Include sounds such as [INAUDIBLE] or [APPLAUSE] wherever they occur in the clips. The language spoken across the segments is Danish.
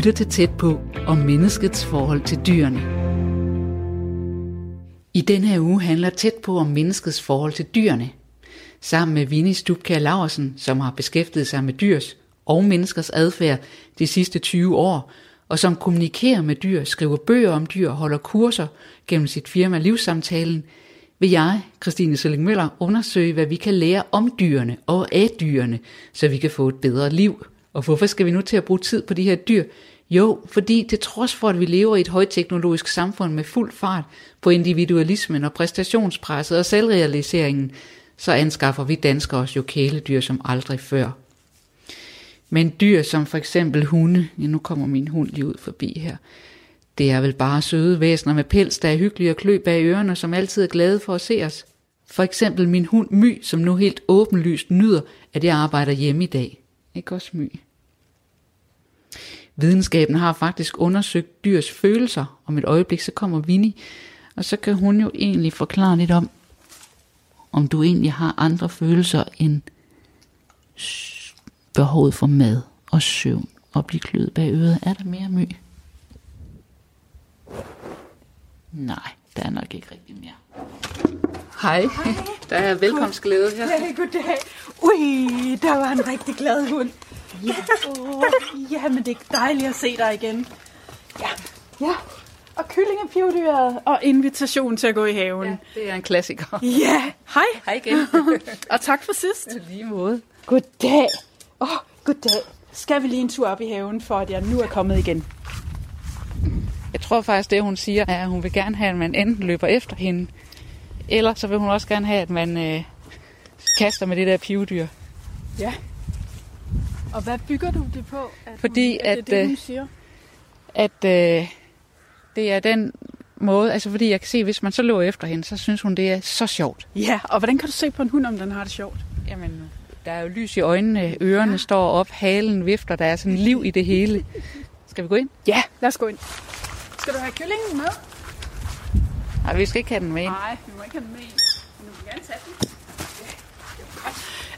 lytter til tæt på om menneskets forhold til dyrene. I denne her uge handler tæt på om menneskets forhold til dyrene. Sammen med Vinnie Stubkær Laversen, som har beskæftiget sig med dyrs og menneskers adfærd de sidste 20 år, og som kommunikerer med dyr, skriver bøger om dyr og holder kurser gennem sit firma Livssamtalen, vil jeg, Christine Sølling Møller, undersøge, hvad vi kan lære om dyrene og af dyrene, så vi kan få et bedre liv. Og hvorfor skal vi nu til at bruge tid på de her dyr? Jo, fordi til trods for, at vi lever i et højteknologisk samfund med fuld fart på individualismen og præstationspresset og selvrealiseringen, så anskaffer vi danskere os jo kæledyr som aldrig før. Men dyr som for eksempel hunde, ja, nu kommer min hund lige ud forbi her, det er vel bare søde væsener med pels, der er hyggelige og klø bag ørerne, som altid er glade for at se os. For eksempel min hund My, som nu helt åbenlyst nyder, at jeg arbejder hjemme i dag. Ikke også My? Videnskaben har faktisk undersøgt dyrs følelser. Om et øjeblik, så kommer Vinnie, og så kan hun jo egentlig forklare lidt om, om du egentlig har andre følelser end behovet for mad og søvn og blive kløet bag øret. Er der mere my? Nej, der er nok ikke rigtig mere. Hej, Hej. der er velkomstglæde her. Ja, goddag. Ui, der var en rigtig glad hund. Ja, oh, ja, men det er dejligt at se dig igen. Ja, ja. Og kyllingepivdyret og invitation til at gå i haven. Ja, det er en klassiker. Ja, hej. Hej igen. [LAUGHS] og tak for sidst. Lige måde. Goddag. Åh, oh, goddag. Skal vi lige en tur op i haven, for at jeg nu er kommet igen? Jeg tror faktisk, det hun siger, er, at hun vil gerne have, at man enten løber efter hende, eller så vil hun også gerne have, at man øh, kaster med det der pivdyr. Ja. Og hvad bygger du det på? At Fordi hun, at, at, det, det, hun siger? at øh, det er den måde, altså fordi jeg kan se, hvis man så løber efter hende, så synes hun, det er så sjovt. Ja, og hvordan kan du se på en hund, om den har det sjovt? Jamen, der er jo lys i øjnene, ørerne ja. står op, halen vifter, der er sådan liv i det hele. Skal vi gå ind? Ja, lad os gå ind. Skal du have kyllingen med? Nej, vi skal ikke have den med Nej, vi må ikke have den med Men du må gerne tage den.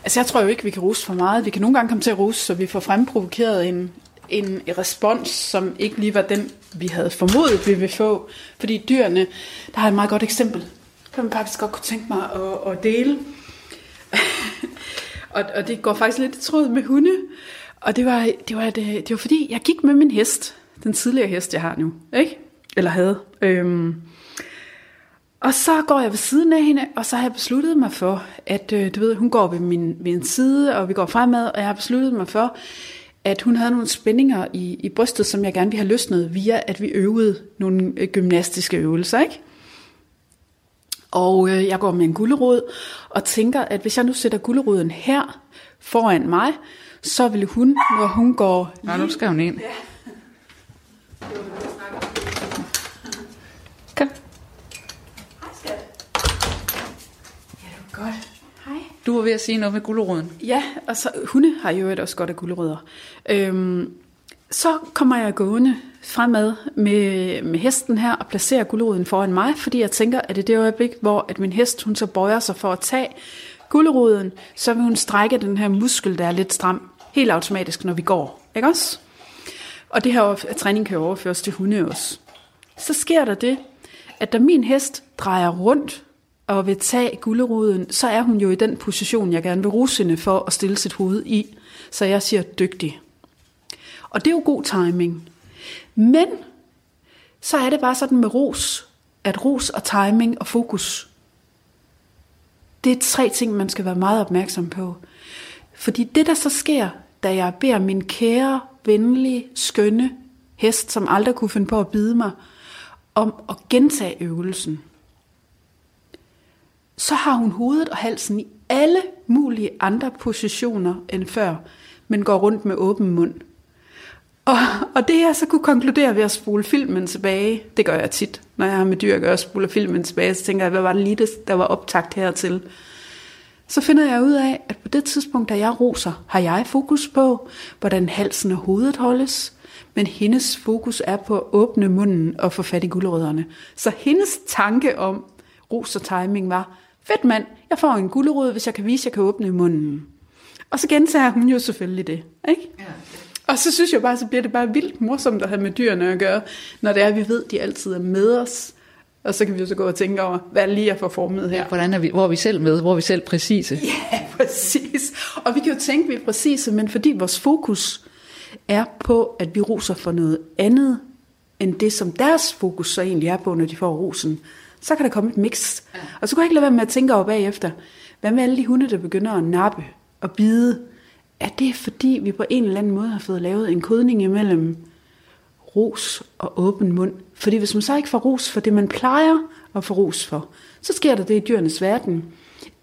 Altså, jeg tror jo ikke, vi kan ruse for meget. Vi kan nogle gange komme til at ruse, så vi får fremprovokeret en, en respons, som ikke lige var den, vi havde formodet, vi ville få. Fordi dyrene, der har et meget godt eksempel, kan man faktisk godt kunne tænke mig at, at dele. [LAUGHS] og, og det går faktisk lidt i tråd med hunde. Og det var, det, var, det, det var fordi, jeg gik med min hest, den tidligere hest, jeg har nu, ikke? Eller havde. Øhm, og så går jeg ved siden af hende, og så har jeg besluttet mig for, at øh, du ved, hun går ved min, ved min side, og vi går fremad, og jeg har besluttet mig for, at hun havde nogle spændinger i, i brystet, som jeg gerne ville have løsnet via, at vi øvede nogle øh, gymnastiske øvelser, ikke? Og øh, jeg går med en gullerod og tænker, at hvis jeg nu sætter gulleroden her foran mig, så vil hun, når hun går... Nej, nu skal hun ind. Ja. Kom. Hej, skat. Ja, det var godt. Hej. Du var ved at sige noget med gulleroden. Ja, og så, hunde har jo også godt af gullerødder. Øhm, så kommer jeg gående fremad med, med hesten her og placerer gulleroden foran mig, fordi jeg tænker, at det er det øjeblik, hvor at min hest hun så bøjer sig for at tage gulleroden, så vil hun strække den her muskel, der er lidt stram, helt automatisk, når vi går. Ikke også? Og det her træning kan jo overføres til hunde også. Så sker der det, at da min hest drejer rundt og vil tage gulleroden, så er hun jo i den position, jeg gerne vil ruse hende for at stille sit hoved i. Så jeg siger dygtig. Og det er jo god timing. Men så er det bare sådan med ros, at ros og timing og fokus, det er tre ting, man skal være meget opmærksom på. Fordi det, der så sker, da jeg beder min kære, venlige, skønne hest, som aldrig kunne finde på at bide mig, om at gentage øvelsen, så har hun hovedet og halsen i alle mulige andre positioner end før, men går rundt med åben mund. Og, og det jeg så kunne konkludere ved at spole filmen tilbage, det gør jeg tit, når jeg har med dyr at gøre, spoler filmen tilbage, så tænker jeg, hvad var det lige, der var optagt hertil? Så finder jeg ud af, at på det tidspunkt, da jeg roser, har jeg fokus på, hvordan halsen og hovedet holdes, men hendes fokus er på at åbne munden og få fat i guldrødderne. Så hendes tanke om ros og timing var, fedt mand, jeg får en guldrød, hvis jeg kan vise, at jeg kan åbne munden. Og så gentager hun jo selvfølgelig det. Ikke? Ja. Og så synes jeg bare, så bliver det bare vildt morsomt at have med dyrene at gøre, når det er, at vi ved, at de altid er med os. Og så kan vi jo så gå og tænke over, hvad er lige at få formet her. Ja, hvordan er vi, hvor er vi selv med? Hvor er vi selv præcise? Ja, [LAUGHS] præcis. Og vi kan jo tænke, at vi er præcise, men fordi vores fokus er på, at vi roser for noget andet, end det, som deres fokus så egentlig er på, når de får rosen, så kan der komme et mix. Ja. Og så kan jeg ikke lade være med at tænke over bagefter, hvad med alle de hunde, der begynder at nappe og bide? Er det fordi, vi på en eller anden måde har fået lavet en kodning imellem ros og åben mund? Fordi hvis man så ikke får ros for det, man plejer at få ros for, så sker der det i dyrenes verden,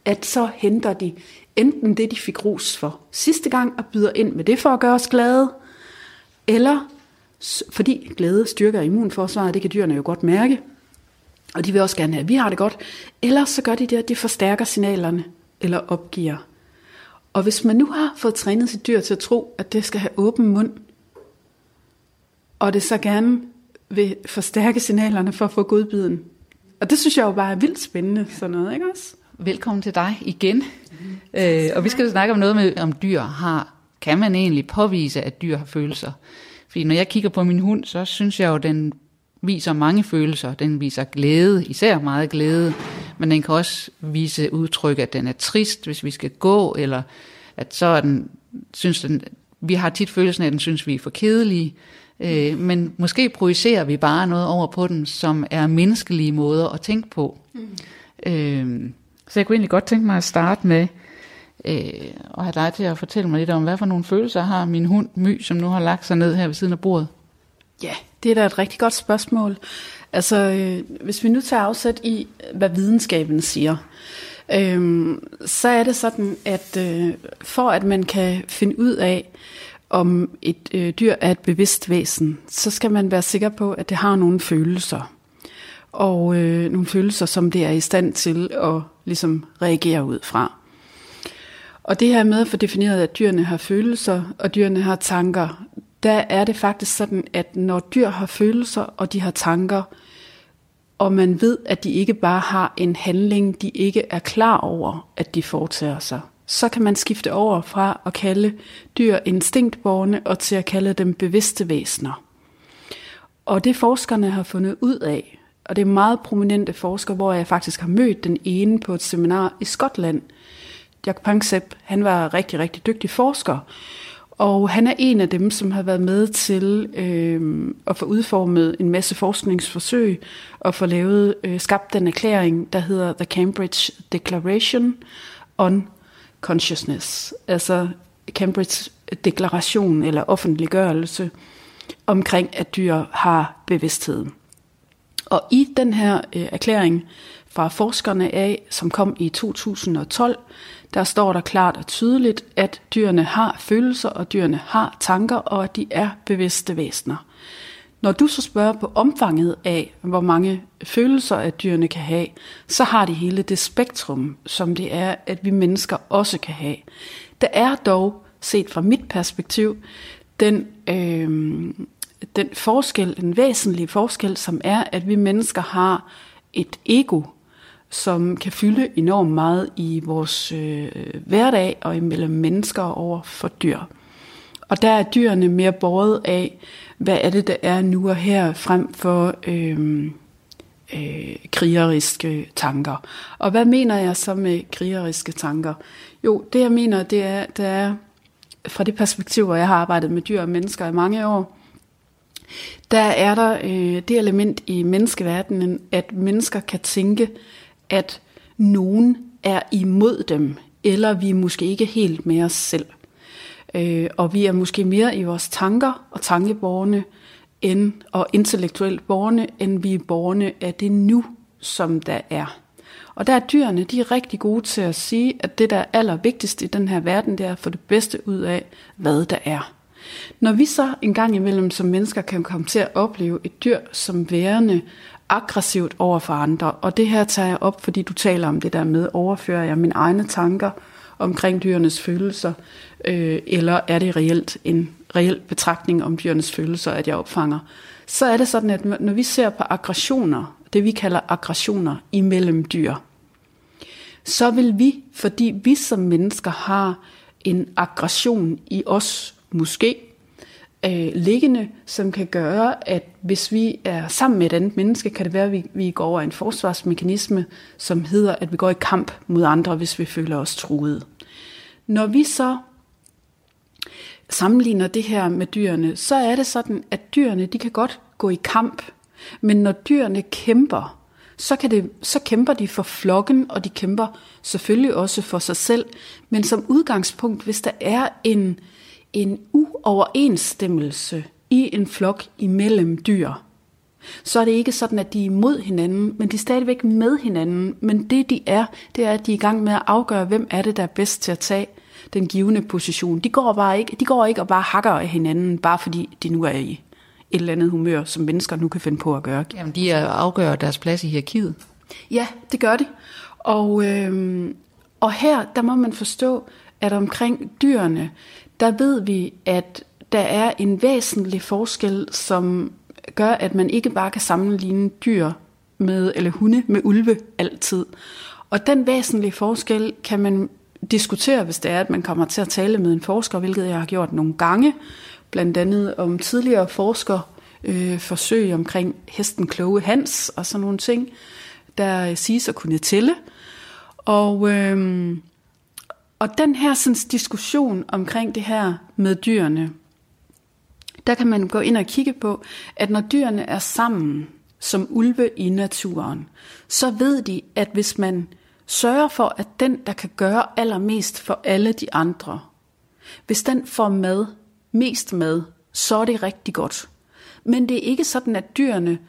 at så henter de enten det, de fik ros for sidste gang, og byder ind med det for at gøre os glade, eller fordi glæde styrker immunforsvaret, det kan dyrene jo godt mærke, og de vil også gerne have, at vi har det godt, eller så gør de det, at de forstærker signalerne, eller opgiver. Og hvis man nu har fået trænet sit dyr til at tro, at det skal have åben mund, og det så gerne vil forstærke signalerne for at få godbiden. Og det synes jeg jo bare er vildt spændende, sådan noget, ikke også? Velkommen til dig igen. Mm. Øh, og vi skal snakke om noget med, om dyr har, kan man egentlig påvise, at dyr har følelser? Fordi når jeg kigger på min hund, så synes jeg jo, at den viser mange følelser. Den viser glæde, især meget glæde, men den kan også vise udtryk, at den er trist, hvis vi skal gå, eller at så er den, synes den, vi har tit følelsen af, at den synes, vi er for kedelige, øh, men måske projicerer vi bare noget over på den, som er menneskelige måder at tænke på. Mm. Øh, så jeg kunne egentlig godt tænke mig at starte med, øh, og have dig til at fortælle mig lidt om, hvad for nogle følelser har min hund My, som nu har lagt sig ned her ved siden af bordet? Ja, det er da et rigtig godt spørgsmål. Altså, øh, hvis vi nu tager afsæt i, hvad videnskaben siger, øh, så er det sådan, at øh, for at man kan finde ud af, om et øh, dyr er et bevidst væsen, så skal man være sikker på, at det har nogle følelser. Og øh, nogle følelser, som det er i stand til at ligesom reagere ud fra. Og det her med at få defineret, at dyrene har følelser, og dyrene har tanker, der er det faktisk sådan, at når dyr har følelser, og de har tanker, og man ved, at de ikke bare har en handling, de ikke er klar over, at de foretager sig, så kan man skifte over fra at kalde dyr instinktborne og til at kalde dem bevidste væsener. Og det forskerne har fundet ud af, og det er meget prominente forskere, hvor jeg faktisk har mødt den ene på et seminar i Skotland. Jack Panksepp, han var rigtig, rigtig dygtig forsker, og han er en af dem, som har været med til øh, at få udformet en masse forskningsforsøg og få lavet, øh, skabt den erklæring, der hedder The Cambridge Declaration on Consciousness, altså Cambridge Deklaration eller offentliggørelse omkring, at dyr har bevidsthed. Og i den her øh, erklæring fra forskerne af, som kom i 2012, der står der klart og tydeligt, at dyrene har følelser, og dyrene har tanker, og at de er bevidste væsener. Når du så spørger på omfanget af, hvor mange følelser at dyrene kan have, så har de hele det spektrum, som det er, at vi mennesker også kan have. Der er dog, set fra mit perspektiv, den, øh, den forskel, den væsentlige forskel, som er, at vi mennesker har et ego, som kan fylde enormt meget i vores øh, hverdag og imellem mennesker over for dyr. Og der er dyrene mere båret af, hvad er det, der er nu og her, frem for øh, øh, krigeriske tanker. Og hvad mener jeg så med krigeriske tanker? Jo, det jeg mener, det er, det er fra det perspektiv, hvor jeg har arbejdet med dyr og mennesker i mange år, der er der øh, det element i menneskeverdenen, at mennesker kan tænke, at nogen er imod dem, eller vi er måske ikke helt med os selv. Øh, og vi er måske mere i vores tanker og tankeborgerne end, og intellektuelt borgerne, end vi er borgerne af det nu, som der er. Og der er dyrene, de er rigtig gode til at sige, at det, der er allervigtigst i den her verden, det er at få det bedste ud af, hvad der er. Når vi så en gang imellem som mennesker kan komme til at opleve et dyr som værende aggressivt over for andre, og det her tager jeg op, fordi du taler om det der med, overfører jeg mine egne tanker omkring dyrenes følelser, øh, eller er det reelt en reel betragtning om dyrenes følelser, at jeg opfanger, så er det sådan, at når vi ser på aggressioner, det vi kalder aggressioner imellem dyr, så vil vi, fordi vi som mennesker har en aggression i os, måske, øh, liggende, som kan gøre, at hvis vi er sammen med et andet menneske, kan det være, at vi, vi går over en forsvarsmekanisme, som hedder, at vi går i kamp mod andre, hvis vi føler os truet. Når vi så sammenligner det her med dyrene, så er det sådan, at dyrene de kan godt gå i kamp, men når dyrene kæmper, så, kan det, så kæmper de for flokken, og de kæmper selvfølgelig også for sig selv. Men som udgangspunkt, hvis der er en, en uoverensstemmelse i en flok imellem dyr, så er det ikke sådan, at de er imod hinanden, men de er stadigvæk med hinanden. Men det de er, det er, at de er i gang med at afgøre, hvem er det, der er bedst til at tage den givende position. De går, bare ikke, de går ikke og bare hakker af hinanden, bare fordi de nu er i et eller andet humør, som mennesker nu kan finde på at gøre. Jamen, de afgør deres plads i hierarkiet. Ja, det gør de. Og, øh, og her, der må man forstå, at omkring dyrene, der ved vi, at der er en væsentlig forskel, som gør, at man ikke bare kan sammenligne dyr med, eller hunde med ulve altid. Og den væsentlige forskel kan man diskutere, hvis det er, at man kommer til at tale med en forsker, hvilket jeg har gjort nogle gange, blandt andet om tidligere forsker øh, forsøg omkring hesten kloge Hans og sådan nogle ting, der øh, siges at kunne tælle. Og, øh, og den her sådan, diskussion omkring det her med dyrene, der kan man gå ind og kigge på, at når dyrene er sammen som ulve i naturen, så ved de, at hvis man sørger for, at den, der kan gøre allermest for alle de andre, hvis den får mad, mest mad, så er det rigtig godt. Men det er ikke sådan, at dyrene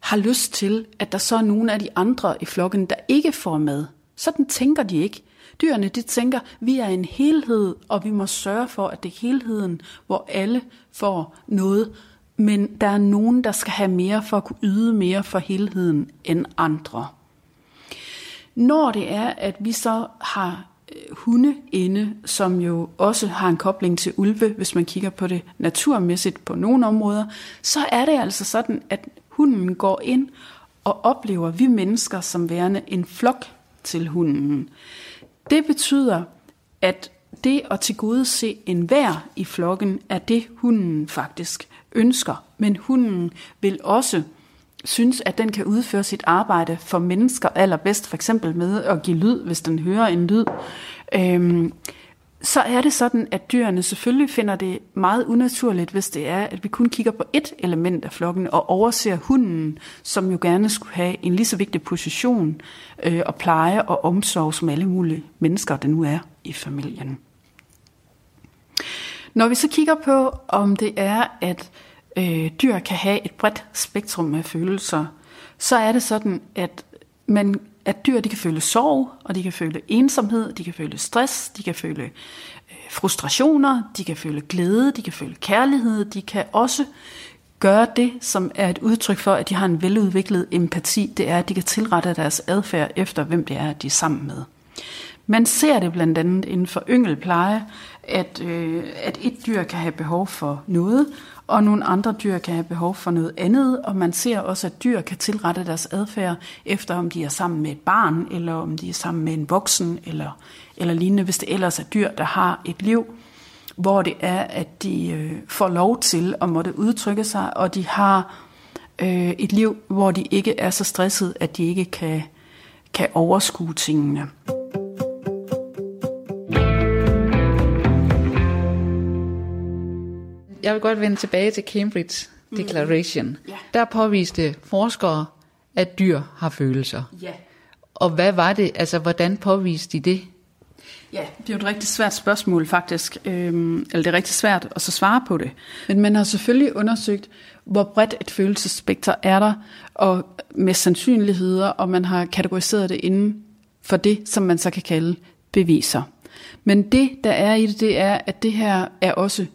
har lyst til, at der så er nogen af de andre i flokken, der ikke får mad. Sådan tænker de ikke. Dyrene de tænker, vi er en helhed, og vi må sørge for, at det er helheden, hvor alle får noget. Men der er nogen, der skal have mere for at kunne yde mere for helheden end andre. Når det er, at vi så har øh, hunde inde, som jo også har en kobling til ulve, hvis man kigger på det naturmæssigt på nogle områder, så er det altså sådan, at hunden går ind og oplever vi mennesker som værende en flok til hunden. Det betyder, at det at tilgodese en vær i flokken er det, hunden faktisk ønsker. Men hunden vil også synes, at den kan udføre sit arbejde for mennesker allerbedst, for eksempel med at give lyd, hvis den hører en lyd, øhm, så er det sådan, at dyrene selvfølgelig finder det meget unaturligt, hvis det er, at vi kun kigger på et element af flokken og overser hunden, som jo gerne skulle have en lige så vigtig position øh, og pleje og omsorg som alle mulige mennesker, der nu er i familien. Når vi så kigger på, om det er, at øh, dyr kan have et bredt spektrum af følelser, så er det sådan, at, man, at dyr de kan føle sorg, og de kan føle ensomhed, de kan føle stress, de kan føle øh, frustrationer, de kan føle glæde, de kan føle kærlighed, de kan også gøre det, som er et udtryk for, at de har en veludviklet empati, det er, at de kan tilrette deres adfærd efter, hvem det er, de er sammen med. Man ser det blandt andet inden for yngelpleje, at, øh, at et dyr kan have behov for noget, og nogle andre dyr kan have behov for noget andet, og man ser også, at dyr kan tilrette deres adfærd efter, om de er sammen med et barn, eller om de er sammen med en voksen, eller, eller lignende, hvis det ellers er dyr, der har et liv, hvor det er, at de øh, får lov til at måtte udtrykke sig, og de har øh, et liv, hvor de ikke er så stresset, at de ikke kan, kan overskue tingene. Jeg vil godt vende tilbage til Cambridge Declaration. Mm. Ja. Der påviste forskere, at dyr har følelser. Ja. Og hvad var det, altså hvordan påviste de det? Ja, det er jo et rigtig svært spørgsmål faktisk, øhm, eller det er rigtig svært at så svare på det. Men man har selvfølgelig undersøgt, hvor bredt et følelsesspekter er der, og med sandsynligheder, og man har kategoriseret det inden for det, som man så kan kalde beviser. Men det, der er i det, det er, at det her er også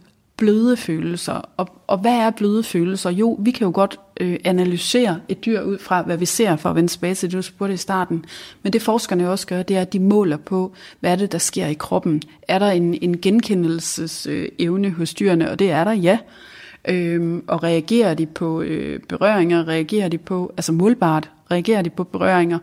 bløde følelser. Og, og hvad er bløde følelser? Jo, vi kan jo godt øh, analysere et dyr ud fra, hvad vi ser, for at vende tilbage til det, du spurgte i starten. Men det forskerne også gør, det er, at de måler på, hvad er det, der sker i kroppen. Er der en, en genkendelsesevne øh, hos dyrene? Og det er der, ja. Øhm, og reagerer de på øh, berøringer? Reagerer de på, altså målbart, reagerer de på berøringer?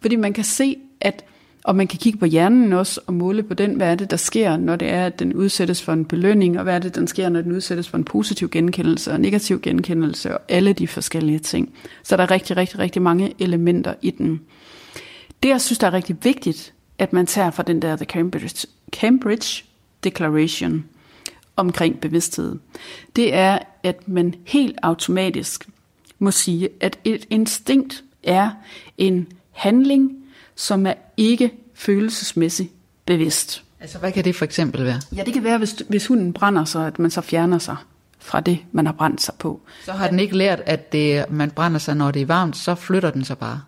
Fordi man kan se, at og man kan kigge på hjernen også og måle på den, hvad er det, der sker, når det er, at den udsættes for en belønning, og hvad er det, der sker, når den udsættes for en positiv genkendelse og negativ genkendelse, og alle de forskellige ting. Så der er rigtig, rigtig, rigtig mange elementer i den. Det, jeg synes, der er rigtig vigtigt, at man tager fra den der The Cambridge, Cambridge Declaration omkring bevidsthed, det er, at man helt automatisk må sige, at et instinkt er en handling, som er ikke følelsesmæssigt bevidst. Altså, hvad kan det for eksempel være? Ja, det kan være, hvis, hvis hunden brænder sig, at man så fjerner sig fra det, man har brændt sig på. Så har den ikke lært, at det, man brænder sig, når det er varmt, så flytter den sig bare.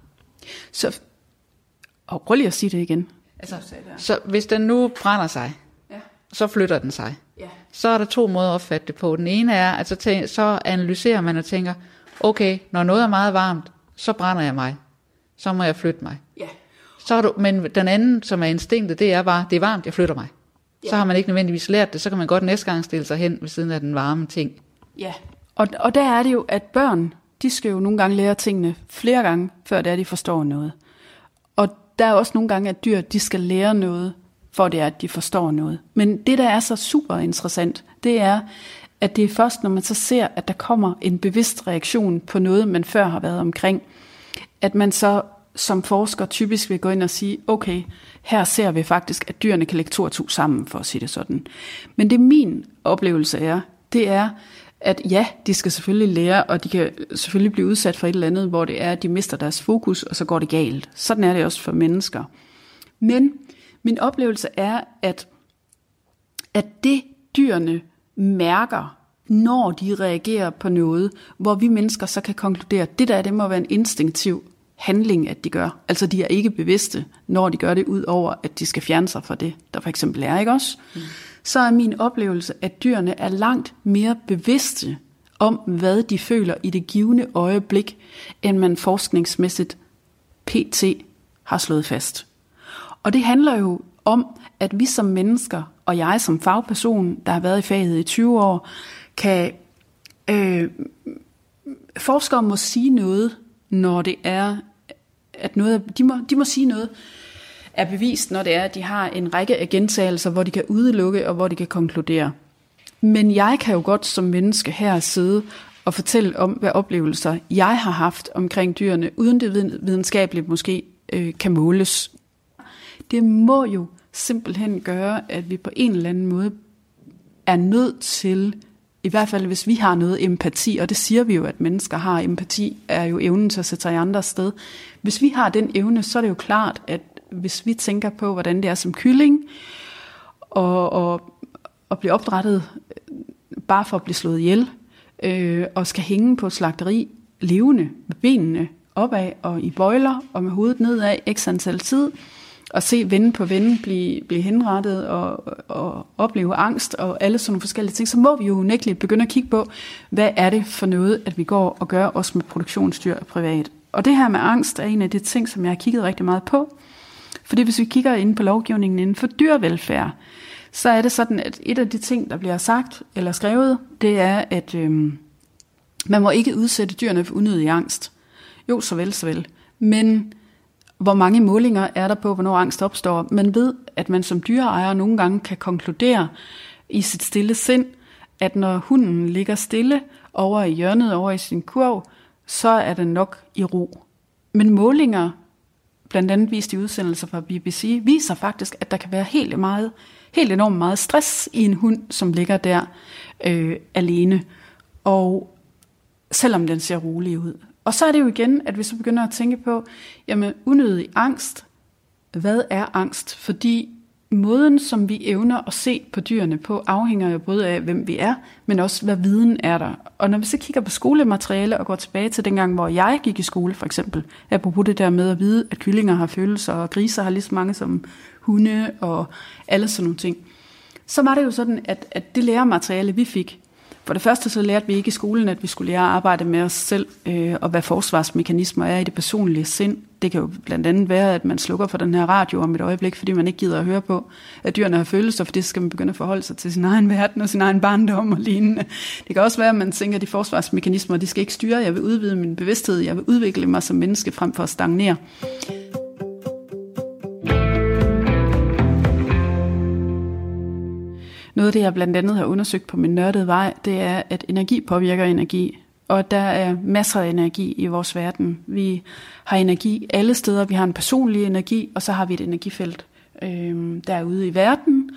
Så, og prøv lige at sige det igen. Altså, så hvis den nu brænder sig, Ja. så flytter den sig. Ja. Så er der to måder at opfatte det på. Den ene er, at så, tæ- så analyserer man og tænker, okay, når noget er meget varmt, så brænder jeg mig. Så må jeg flytte mig. Så har du, men den anden, som er instinktet, det er bare, det er varmt, jeg flytter mig. Så Ja. har man ikke nødvendigvis lært det, så kan man godt næste gang stille sig hen ved siden af den varme ting. Ja. Og, og der er det jo, at børn, de skal jo nogle gange lære tingene flere gange, før det er, de forstår noget. Og der er også nogle gange, at dyr, de skal lære noget, for det er, at de forstår noget. Men det, der er så super interessant, det er, at det er først, når man så ser, at der kommer en bevidst reaktion på noget, man før har været omkring, at man så som forsker typisk vil gå ind og sige, okay, her ser vi faktisk, at dyrene kan lægge to og to sammen, for at sige det sådan. Men det min oplevelse er, det er, at ja, de skal selvfølgelig lære, og de kan selvfølgelig blive udsat for et eller andet, hvor det er, at de mister deres fokus, og så går det galt. Sådan er det også for mennesker. Men min oplevelse er, at, at det dyrene mærker, når de reagerer på noget, hvor vi mennesker så kan konkludere, at det der det må være en instinktiv handling, at de gør. Altså de er ikke bevidste, når de gør det, ud over at de skal fjerne sig fra det, der for eksempel er, ikke også? Mm. Så er min oplevelse, at dyrene er langt mere bevidste om, hvad de føler i det givende øjeblik, end man forskningsmæssigt PT har slået fast. Og det handler jo om, at vi som mennesker, og jeg som fagperson, der har været i faget i 20 år, kan... Øh, forskere må sige noget, når det er, at noget, de må, de må sige noget, er bevist, når det er, at de har en række af gentagelser, hvor de kan udelukke og hvor de kan konkludere. Men jeg kan jo godt som menneske her sidde og fortælle om, hvad oplevelser jeg har haft omkring dyrene, uden det videnskabeligt måske øh, kan måles. Det må jo simpelthen gøre, at vi på en eller anden måde er nødt til, i hvert fald hvis vi har noget empati, og det siger vi jo, at mennesker har, empati er jo evnen til at sætte sig i andre sted. Hvis vi har den evne, så er det jo klart, at hvis vi tænker på, hvordan det er som kylling, og, og, og blive opdrettet øh, bare for at blive slået ihjel, øh, og skal hænge på et slagteri levende med benene opad og i bøjler og med hovedet nedad x antal tid, at se ven på ven blive, blive henrettet og, og opleve angst og alle sådan nogle forskellige ting, så må vi jo unægteligt begynde at kigge på, hvad er det for noget, at vi går og gør også med produktionsdyr privat. Og det her med angst er en af de ting, som jeg har kigget rigtig meget på. Fordi hvis vi kigger ind på lovgivningen inden for dyrevelfærd, så er det sådan, at et af de ting, der bliver sagt eller skrevet, det er, at øhm, man må ikke udsætte dyrene for unødig angst. Jo, så vel, så vel. Men hvor mange målinger er der på, hvornår angst opstår? Man ved, at man som dyreejer nogle gange kan konkludere i sit stille sind, at når hunden ligger stille over i hjørnet, over i sin kurv, så er den nok i ro. Men målinger, blandt andet vist i udsendelser fra BBC, viser faktisk, at der kan være helt meget, helt enormt meget stress i en hund, som ligger der øh, alene. Og selvom den ser rolig ud. Og så er det jo igen, at vi så begynder at tænke på, jamen unødig angst, hvad er angst? Fordi måden, som vi evner at se på dyrene på, afhænger jo både af, hvem vi er, men også, hvad viden er der. Og når vi så kigger på skolemateriale og går tilbage til dengang, hvor jeg gik i skole for eksempel, apropos det der med at vide, at kyllinger har følelser, og griser har lige så mange som hunde, og alle sådan nogle ting, så var det jo sådan, at, at det læremateriale, vi fik, for det første så lærte vi ikke i skolen, at vi skulle lære at arbejde med os selv, øh, og hvad forsvarsmekanismer er i det personlige sind. Det kan jo blandt andet være, at man slukker for den her radio om et øjeblik, fordi man ikke gider at høre på, at dyrene har følelser, for det skal man begynde at forholde sig til sin egen verden og sin egen barndom og lignende. Det kan også være, at man tænker, at de forsvarsmekanismer, de skal ikke styre, jeg vil udvide min bevidsthed, jeg vil udvikle mig som menneske frem for at stagnere. Noget af det, jeg blandt andet har undersøgt på min nørdede vej, det er, at energi påvirker energi. Og der er masser af energi i vores verden. Vi har energi alle steder. Vi har en personlig energi, og så har vi et energifelt øh, derude i verden.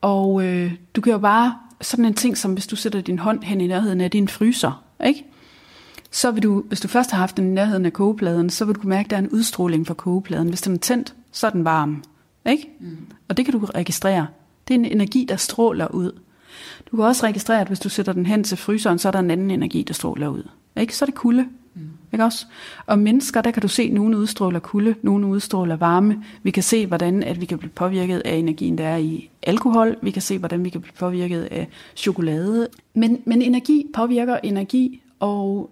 Og øh, du kan jo bare, sådan en ting som hvis du sætter din hånd hen i nærheden af din fryser, ikke? så vil du, hvis du først har haft den i nærheden af kogepladen, så vil du kunne mærke, at der er en udstråling fra kogepladen. Hvis den er tændt, så er den varm. Ikke? Mm. Og det kan du registrere. Det er en energi, der stråler ud. Du kan også registrere, at hvis du sætter den hen til fryseren, så er der en anden energi, der stråler ud. Ikke? Så er det kulde. Mm. Ikke også? Og mennesker, der kan du se, at nogle udstråler kulde, nogle udstråler varme. Vi kan se, hvordan at vi kan blive påvirket af energien, der er i alkohol. Vi kan se, hvordan vi kan blive påvirket af chokolade. Men, men energi påvirker energi, og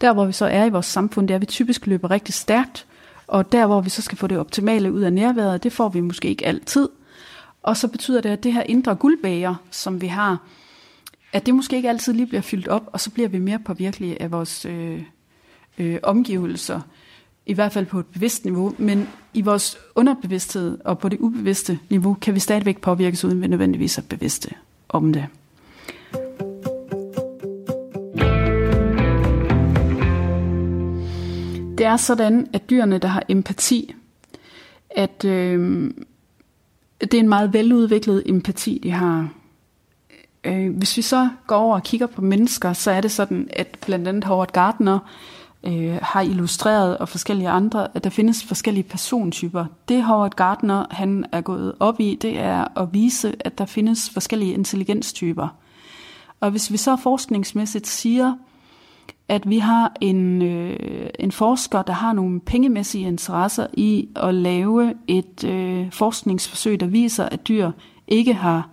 der, hvor vi så er i vores samfund, det er, vi typisk løber rigtig stærkt, og der, hvor vi så skal få det optimale ud af nærværet, det får vi måske ikke altid. Og så betyder det, at det her indre guldbæger, som vi har, at det måske ikke altid lige bliver fyldt op, og så bliver vi mere påvirkelige af vores øh, øh, omgivelser, i hvert fald på et bevidst niveau, men i vores underbevidsthed og på det ubevidste niveau, kan vi stadigvæk påvirkes uden vi nødvendigvis er bevidste om det. Det er sådan, at dyrene, der har empati, at øh, det er en meget veludviklet empati, de har. Øh, hvis vi så går over og kigger på mennesker, så er det sådan, at blandt andet Howard Gardner øh, har illustreret, og forskellige andre, at der findes forskellige persontyper. Det Howard Gardner han er gået op i, det er at vise, at der findes forskellige intelligenstyper. Og hvis vi så forskningsmæssigt siger, at vi har en, øh, en forsker, der har nogle pengemæssige interesser i at lave et øh, forskningsforsøg, der viser, at dyr ikke har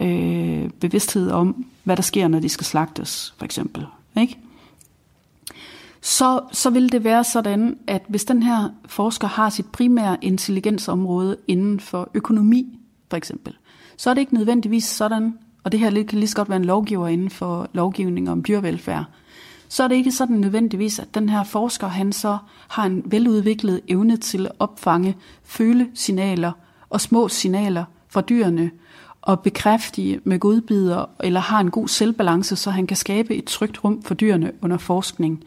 øh, bevidsthed om, hvad der sker, når de skal slagtes, for eksempel. Ikke? Så, så vil det være sådan, at hvis den her forsker har sit primære intelligensområde inden for økonomi, for eksempel, så er det ikke nødvendigvis sådan, og det her kan lige så godt være en lovgiver inden for lovgivning om dyrevelfærd, så er det ikke sådan nødvendigvis, at den her forsker, han så har en veludviklet evne til at opfange følesignaler og små signaler fra dyrene, og bekræftige med godbider, eller har en god selvbalance, så han kan skabe et trygt rum for dyrene under forskning.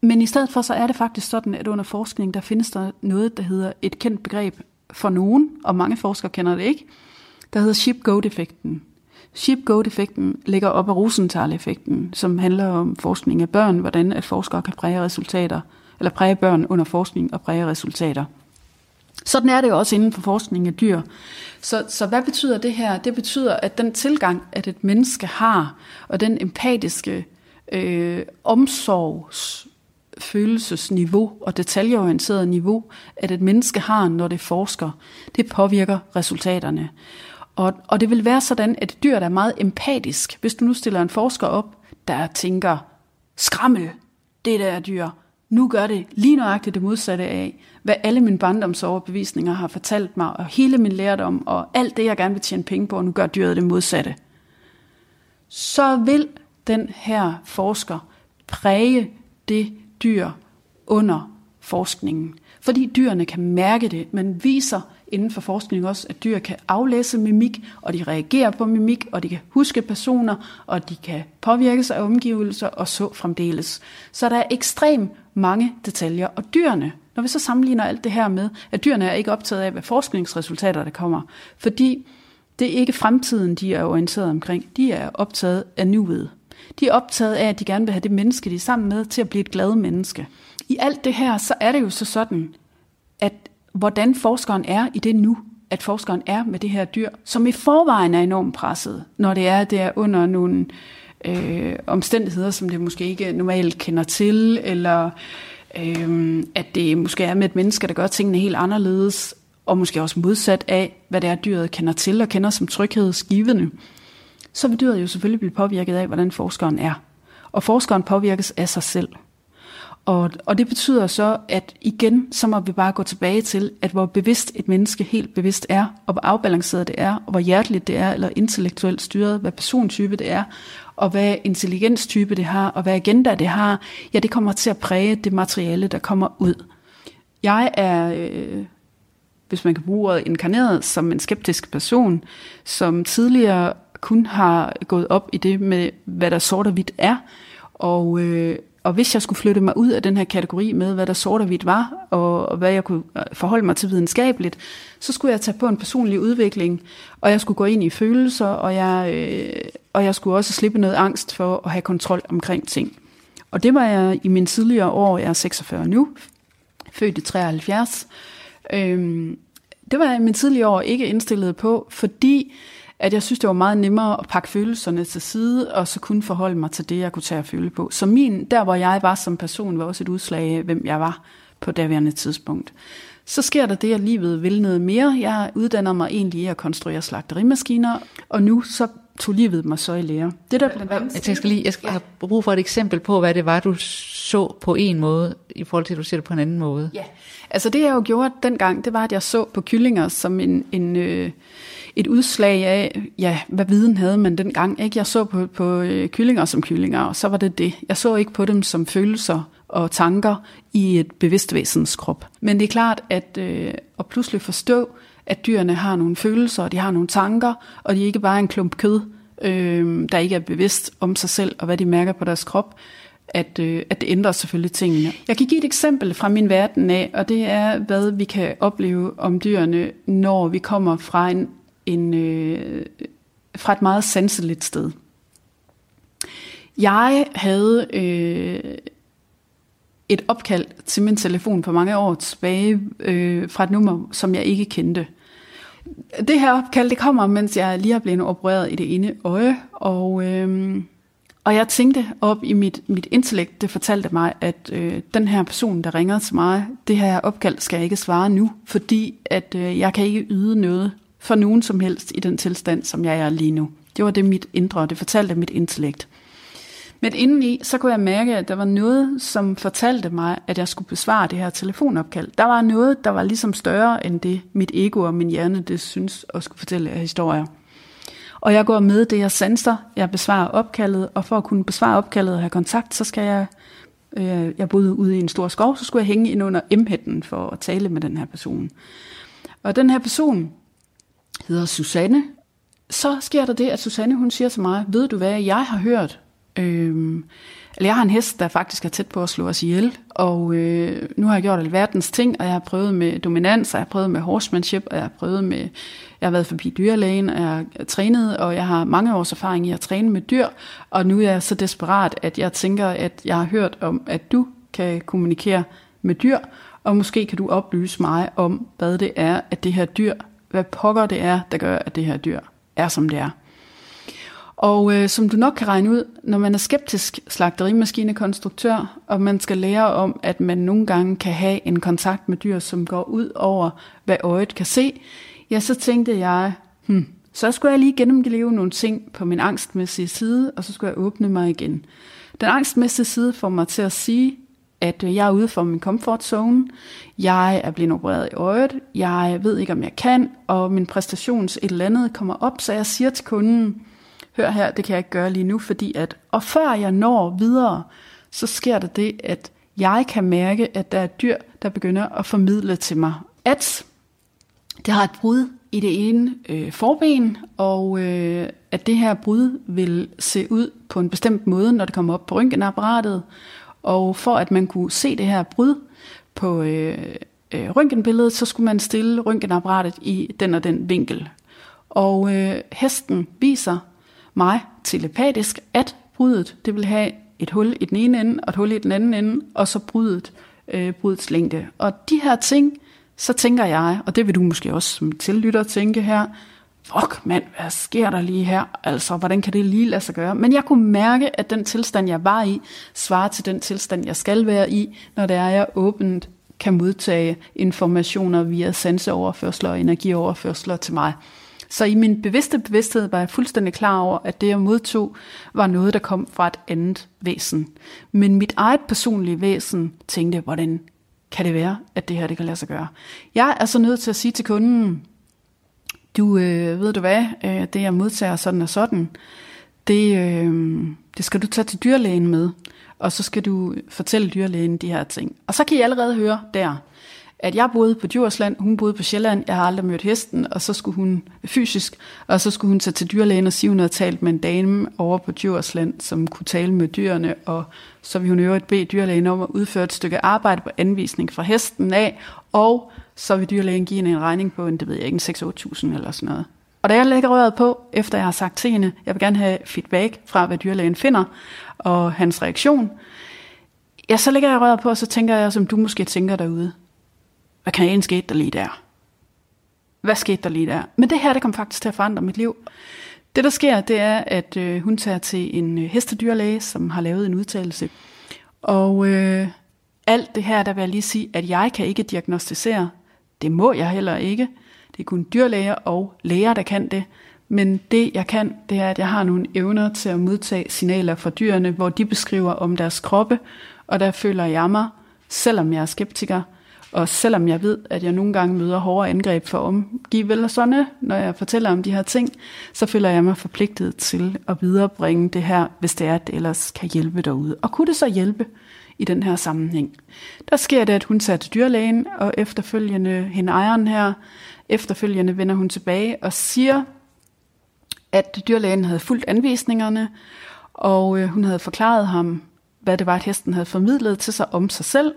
Men i stedet for, så er det faktisk sådan, at under forskning, der findes der noget, der hedder et kendt begreb for nogen, og mange forskere kender det ikke, der hedder ship-goat-effekten. Sheep-goat-effekten ligger op af Rosenthal-effekten, som handler om forskning af børn, hvordan at forskere kan præge resultater, eller præge børn under forskning og præge resultater. Sådan er det jo også inden for forskning af dyr. Så, så hvad betyder det her? Det betyder, at den tilgang, at et menneske har, og den empatiske øh, omsorgs følelsesniveau og detaljeorienteret niveau, at et menneske har, når det forsker, det påvirker resultaterne. Og, og det vil være sådan, at et dyr, der er meget empatisk, hvis du nu stiller en forsker op, der tænker, skrammel, det der er dyr, nu gør det lige nøjagtigt det modsatte af, hvad alle mine barndomsoverbevisninger har fortalt mig, og hele min lærdom, og alt det, jeg gerne vil tjene penge på, og nu gør dyret det modsatte. Så vil den her forsker præge det dyr under forskningen. Fordi dyrene kan mærke det, men viser inden for forskning også, at dyr kan aflæse mimik, og de reagerer på mimik, og de kan huske personer, og de kan påvirkes af omgivelser, og så fremdeles. Så der er ekstremt mange detaljer, og dyrene, når vi så sammenligner alt det her med, at dyrene er ikke optaget af, hvad forskningsresultater der kommer, fordi det er ikke fremtiden, de er orienteret omkring. De er optaget af nuet. De er optaget af, at de gerne vil have det menneske, de er sammen med, til at blive et glad menneske. I alt det her, så er det jo så sådan, at hvordan forskeren er i det nu, at forskeren er med det her dyr, som i forvejen er enormt presset, når det er, det er under nogle øh, omstændigheder, som det måske ikke normalt kender til, eller øh, at det måske er med et menneske, der gør tingene helt anderledes, og måske også modsat af, hvad det er, dyret kender til og kender som tryghedsgivende, så vil dyret jo selvfølgelig blive påvirket af, hvordan forskeren er. Og forskeren påvirkes af sig selv. Og, og det betyder så, at igen, så må vi bare gå tilbage til, at hvor bevidst et menneske helt bevidst er, og hvor afbalanceret det er, og hvor hjerteligt det er, eller intellektuelt styret, hvad persontype det er, og hvad intelligenstype det har, og hvad agenda det har, ja, det kommer til at præge det materiale, der kommer ud. Jeg er øh, hvis man kan bruge ordet inkarneret, som en skeptisk person, som tidligere kun har gået op i det med, hvad der sort og hvidt er, og, øh, og hvis jeg skulle flytte mig ud af den her kategori med, hvad der sort og hvidt var, og, og hvad jeg kunne øh, forholde mig til videnskabeligt, så skulle jeg tage på en personlig udvikling, og jeg skulle gå ind i følelser, og jeg, øh, og jeg skulle også slippe noget angst for at have kontrol omkring ting. Og det var jeg i mine tidligere år, jeg er 46 nu, født i 73. Øhm, det var jeg i mine tidligere år ikke indstillet på, fordi at jeg synes, det var meget nemmere at pakke følelserne til side, og så kunne forholde mig til det, jeg kunne tage at føle på. Så min, der hvor jeg var som person, var også et udslag af, hvem jeg var på daværende tidspunkt. Så sker der det, at livet vil noget mere. Jeg uddanner mig egentlig i at konstruere slagterimaskiner, og nu så tog livet mig så i lære. Det der blandt andet... Jeg, skal lige, jeg skal have brug for et eksempel på, hvad det var, du så på en måde, i forhold til, at du ser det på en anden måde. Ja, altså det jeg jo gjorde dengang, det var, at jeg så på kyllinger som en, en, øh, et udslag af, ja, hvad viden havde man dengang. Ikke? Jeg så på, på øh, kyllinger som kyllinger, og så var det det. Jeg så ikke på dem som følelser og tanker i et bevidst væsens krop. Men det er klart, at øh, at pludselig forstå, at dyrene har nogle følelser, og de har nogle tanker, og de er ikke bare en klump kød, øh, der ikke er bevidst om sig selv og hvad de mærker på deres krop, at, øh, at det ændrer selvfølgelig tingene. Jeg kan give et eksempel fra min verden af, og det er, hvad vi kan opleve om dyrene, når vi kommer fra, en, en, øh, fra et meget sanseligt sted. Jeg havde øh, et opkald til min telefon for mange år tilbage øh, fra et nummer, som jeg ikke kendte. Det her opkald, det kommer, mens jeg lige er blevet opereret i det ene øje, og, øh, og jeg tænkte op i mit, mit intellekt, det fortalte mig, at øh, den her person, der ringer til mig, det her opkald skal jeg ikke svare nu, fordi at øh, jeg kan ikke yde noget for nogen som helst i den tilstand, som jeg er lige nu. Det var det mit indre, det fortalte mit intellekt. Men indeni, så kunne jeg mærke, at der var noget, som fortalte mig, at jeg skulle besvare det her telefonopkald. Der var noget, der var ligesom større end det, mit ego og min hjerne, det synes at skulle fortælle af historier. Og jeg går med det, jeg sanser, jeg besvarer opkaldet, og for at kunne besvare opkaldet og have kontakt, så skal jeg, øh, jeg boede ude i en stor skov, så skulle jeg hænge ind under emhætten for at tale med den her person. Og den her person hedder Susanne. Så sker der det, at Susanne hun siger til mig, ved du hvad, jeg har hørt Øh, eller jeg har en hest, der faktisk er tæt på at slå os ihjel, og øh, nu har jeg gjort alverdens ting, og jeg har prøvet med dominans, og jeg har prøvet med horsemanship, og jeg har prøvet med, jeg har været forbi dyrlægen, og jeg har trænet, og jeg har mange års erfaring i at træne med dyr, og nu er jeg så desperat, at jeg tænker, at jeg har hørt om, at du kan kommunikere med dyr, og måske kan du oplyse mig om, hvad det er, at det her dyr, hvad pokker det er, der gør, at det her dyr er, som det er. Og øh, som du nok kan regne ud, når man er skeptisk slagterimaskinekonstruktør, og man skal lære om, at man nogle gange kan have en kontakt med dyr, som går ud over, hvad øjet kan se, ja, så tænkte jeg, hmm, så skulle jeg lige gennemleve nogle ting på min angstmæssige side, og så skulle jeg åbne mig igen. Den angstmæssige side får mig til at sige, at øh, jeg er ude for min comfort zone, jeg er blevet opereret i øjet, jeg ved ikke, om jeg kan, og min præstations et eller andet kommer op, så jeg siger til kunden, hør her, det kan jeg ikke gøre lige nu, fordi at, og før jeg når videre, så sker der det, at jeg kan mærke, at der er dyr, der begynder at formidle til mig, at det har et brud i det ene øh, forben, og øh, at det her brud vil se ud på en bestemt måde, når det kommer op på røntgenapparatet. Og for at man kunne se det her brud på øh, øh, røntgenbilledet, så skulle man stille røntgenapparatet i den og den vinkel. Og øh, hesten viser mig telepatisk, at brudet det vil have et hul i den ene ende og et hul i den anden ende, og så brudet, øh, brudets længde. Og de her ting, så tænker jeg, og det vil du måske også som tillytter tænke her, fuck mand, hvad sker der lige her? Altså, hvordan kan det lige lade sig gøre? Men jeg kunne mærke, at den tilstand, jeg var i, svarer til den tilstand, jeg skal være i, når det er, jeg åbent kan modtage informationer via sanseoverførsler og energioverførsler til mig. Så i min bevidste bevidsthed var jeg fuldstændig klar over, at det jeg modtog var noget, der kom fra et andet væsen. Men mit eget personlige væsen tænkte, hvordan kan det være, at det her det kan lade sig gøre? Jeg er så nødt til at sige til kunden, du øh, ved du hvad, øh, det jeg modtager sådan og sådan, det, øh, det skal du tage til dyrlægen med, og så skal du fortælle dyrlægen de her ting. Og så kan I allerede høre der, at jeg boede på Djursland, hun boede på Sjælland, jeg har aldrig mødt hesten, og så skulle hun fysisk, og så skulle hun tage til dyrlægen og sige, hun havde talt med en dame over på Djursland, som kunne tale med dyrene, og så ville hun øvrigt bede dyrlægen om at udføre et stykke arbejde på anvisning fra hesten af, og så vil dyrlægen give hende en regning på en, det ved jeg ikke, 6-8.000 eller sådan noget. Og da jeg lægger røret på, efter jeg har sagt til hende, jeg vil gerne have feedback fra, hvad dyrlægen finder, og hans reaktion, ja, så lægger jeg røret på, og så tænker jeg, som du måske tænker derude. Hvad kan en skete der lige der? Hvad skete der lige der? Men det her, det kom faktisk til at forandre mit liv. Det, der sker, det er, at øh, hun tager til en øh, hestedyrlæge, som har lavet en udtalelse. Og øh, alt det her, der vil jeg lige sige, at jeg kan ikke diagnostisere. Det må jeg heller ikke. Det er kun dyrlæger og læger, der kan det. Men det, jeg kan, det er, at jeg har nogle evner til at modtage signaler fra dyrene, hvor de beskriver om deres kroppe, og der føler jeg mig, selvom jeg er skeptiker, og selvom jeg ved, at jeg nogle gange møder hårde angreb for omgivelserne, når jeg fortæller om de her ting, så føler jeg mig forpligtet til at viderebringe det her, hvis det er, at det ellers kan hjælpe derude. Og kunne det så hjælpe i den her sammenhæng? Der sker det, at hun tager til dyrlægen, og efterfølgende, hende ejeren her, efterfølgende vender hun tilbage og siger, at dyrlægen havde fulgt anvisningerne, og øh, hun havde forklaret ham, hvad det var, at hesten havde formidlet til sig om sig selv.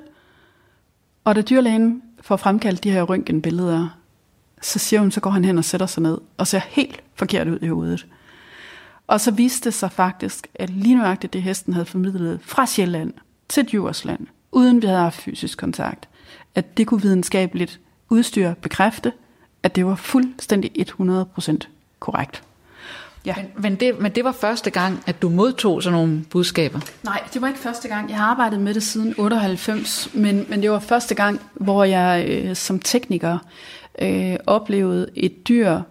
Og da dyrlægen får fremkaldt de her røntgenbilleder, så siger hun, så går han hen og sætter sig ned og ser helt forkert ud i hovedet. Og så viste det sig faktisk, at lige nøjagtigt det hesten havde formidlet fra Sjælland til Djursland, uden vi havde haft fysisk kontakt, at det kunne videnskabeligt udstyr bekræfte, at det var fuldstændig 100% korrekt. Ja. Men, men, det, men det var første gang, at du modtog sådan nogle budskaber? Nej, det var ikke første gang. Jeg har arbejdet med det siden 98, men, men det var første gang, hvor jeg øh, som tekniker øh, oplevede et dyr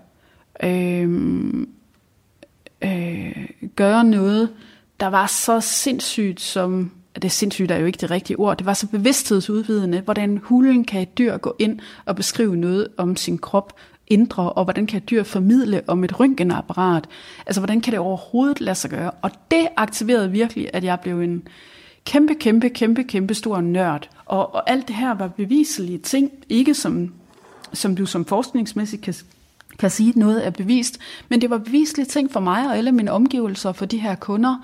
øh, øh, gøre noget, der var så sindssygt som det sindssygt er jo ikke det rigtige ord, det var så bevidsthedsudvidende, hvordan hulen kan et dyr gå ind og beskrive noget om sin krop, indre, og hvordan kan dyr formidle om et røntgenapparat? Altså, hvordan kan det overhovedet lade sig gøre? Og det aktiverede virkelig, at jeg blev en kæmpe, kæmpe, kæmpe, kæmpe stor nørd. Og, og alt det her var beviselige ting, ikke som, som du som forskningsmæssigt kan, kan sige, noget er bevist, men det var beviselige ting for mig og alle mine omgivelser for de her kunder.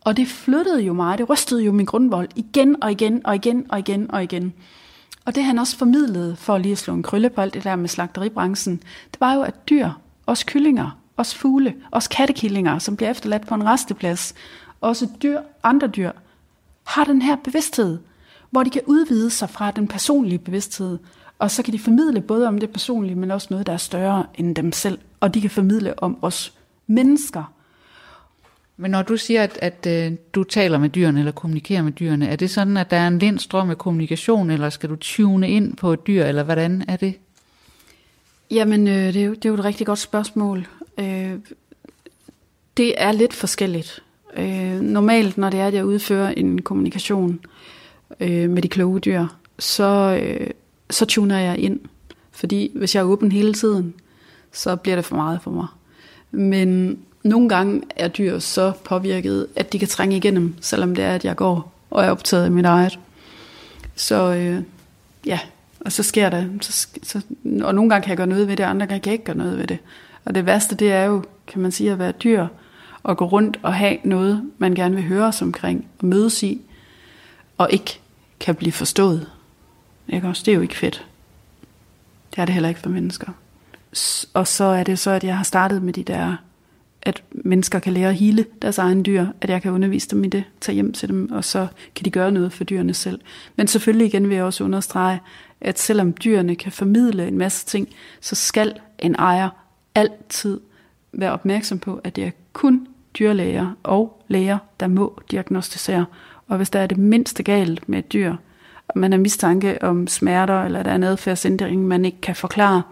Og det flyttede jo mig, det rystede jo min grundvold igen og igen og igen og igen og igen. Og og det han også formidlede, for lige at slå en krølle på alt det der med slagteribranchen, det var jo, at dyr, også kyllinger, også fugle, også kattekillinger, som bliver efterladt på en resteplads, også dyr, andre dyr, har den her bevidsthed, hvor de kan udvide sig fra den personlige bevidsthed, og så kan de formidle både om det personlige, men også noget, der er større end dem selv, og de kan formidle om os mennesker, men når du siger, at, at øh, du taler med dyrene eller kommunikerer med dyrene, er det sådan, at der er en lindstrøm af kommunikation, eller skal du tune ind på et dyr, eller hvordan er det? Jamen, øh, det, er jo, det er jo et rigtig godt spørgsmål. Øh, det er lidt forskelligt. Øh, normalt, når det er, at jeg udfører en kommunikation øh, med de kloge dyr, så, øh, så tuner jeg ind. Fordi hvis jeg er åben hele tiden, så bliver det for meget for mig. Men nogle gange er dyr så påvirket, at de kan trænge igennem, selvom det er, at jeg går og er optaget af mit eget. Så øh, ja, og så sker det. Så, så, og nogle gange kan jeg gøre noget ved det, og andre gange kan jeg ikke gøre noget ved det. Og det værste, det er jo, kan man sige, at være dyr, og gå rundt og have noget, man gerne vil høre os omkring, og mødes i, og ikke kan blive forstået. Ikke også? Det er jo ikke fedt. Det er det heller ikke for mennesker. Og så er det så, at jeg har startet med de der at mennesker kan lære at hele deres egen dyr, at jeg kan undervise dem i det, tage hjem til dem, og så kan de gøre noget for dyrene selv. Men selvfølgelig igen vil jeg også understrege, at selvom dyrene kan formidle en masse ting, så skal en ejer altid være opmærksom på, at det er kun dyrlæger og læger, der må diagnostisere. Og hvis der er det mindste galt med et dyr, og man har mistanke om smerter, eller der er en adfærdsændring, man ikke kan forklare,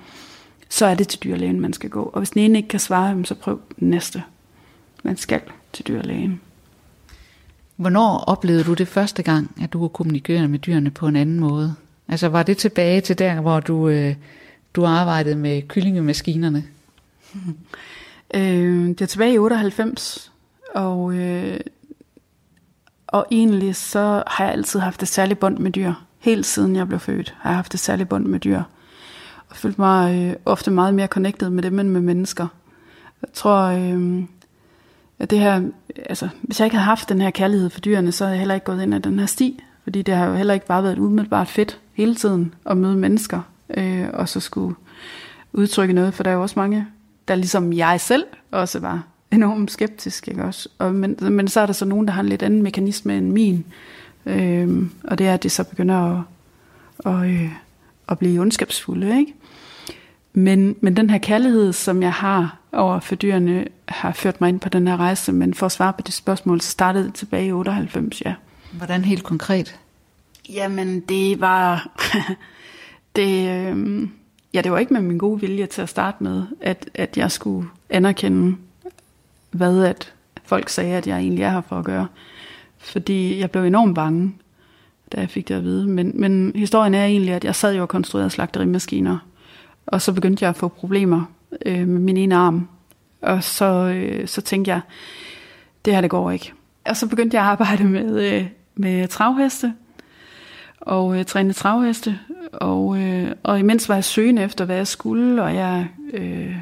så er det til dyrlægen, man skal gå. Og hvis den ene ikke kan svare, så prøv den næste. Man skal til dyrlægen. Hvornår oplevede du det første gang, at du kunne kommunikere med dyrene på en anden måde? Altså var det tilbage til der, hvor du, øh, du arbejdede med kyllingemaskinerne? [LAUGHS] øh, det er tilbage i 98, og, øh, og egentlig så har jeg altid haft et særligt bånd med dyr Helt siden jeg blev født, har jeg haft et særligt bånd med dyr. Jeg følt mig øh, ofte meget mere connected med dem end med mennesker. Jeg tror, øh, at det her, altså, hvis jeg ikke havde haft den her kærlighed for dyrene, så havde jeg heller ikke gået ind ad den her sti. Fordi det har jo heller ikke bare været umiddelbart fedt hele tiden at møde mennesker, øh, og så skulle udtrykke noget, for der er jo også mange, der ligesom jeg selv også var enormt skeptisk, ikke også? Og, men, men så er der så nogen, der har en lidt anden mekanisme end min, øh, og det er, at de så begynder at, og, øh, at blive ondskabsfulde, ikke? Men, men den her kærlighed, som jeg har over for dyrene, har ført mig ind på den her rejse, men for at svare på det spørgsmål, så startede det tilbage i 98, ja. Hvordan helt konkret? Jamen, det var... [LAUGHS] det, øh, ja, det var ikke med min gode vilje til at starte med, at, at jeg skulle anerkende, hvad at folk sagde, at jeg egentlig er her for at gøre. Fordi jeg blev enormt bange, da jeg fik det at vide. Men, men historien er egentlig, at jeg sad jo og konstruerede slagterimaskiner, og så begyndte jeg at få problemer øh, med min ene arm. Og så, øh, så tænkte jeg, det her det går ikke. Og så begyndte jeg at arbejde med, øh, med travheste, og øh, træne travheste. Og, øh, og imens var jeg søgende efter, hvad jeg skulle, og jeg øh,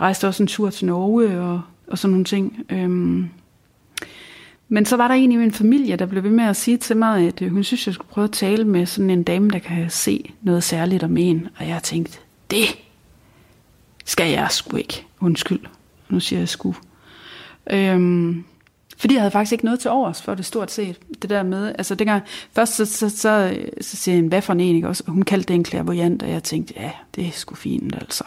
rejste også en tur til Norge og, og sådan nogle ting. Øh, men så var der en i min familie, der blev ved med at sige til mig, at øh, hun synes, jeg skulle prøve at tale med sådan en dame, der kan se noget særligt om en. Og jeg tænkte, det skal jeg sgu ikke. Undskyld. Nu siger jeg sgu. Øhm, fordi jeg havde faktisk ikke noget til overs for det stort set. Det der med, altså dengang, først så, så, så, så siger jeg, hvad for en ikke også? Og hun kaldte det en klærvoyant, og jeg tænkte, ja, det er sgu fint altså.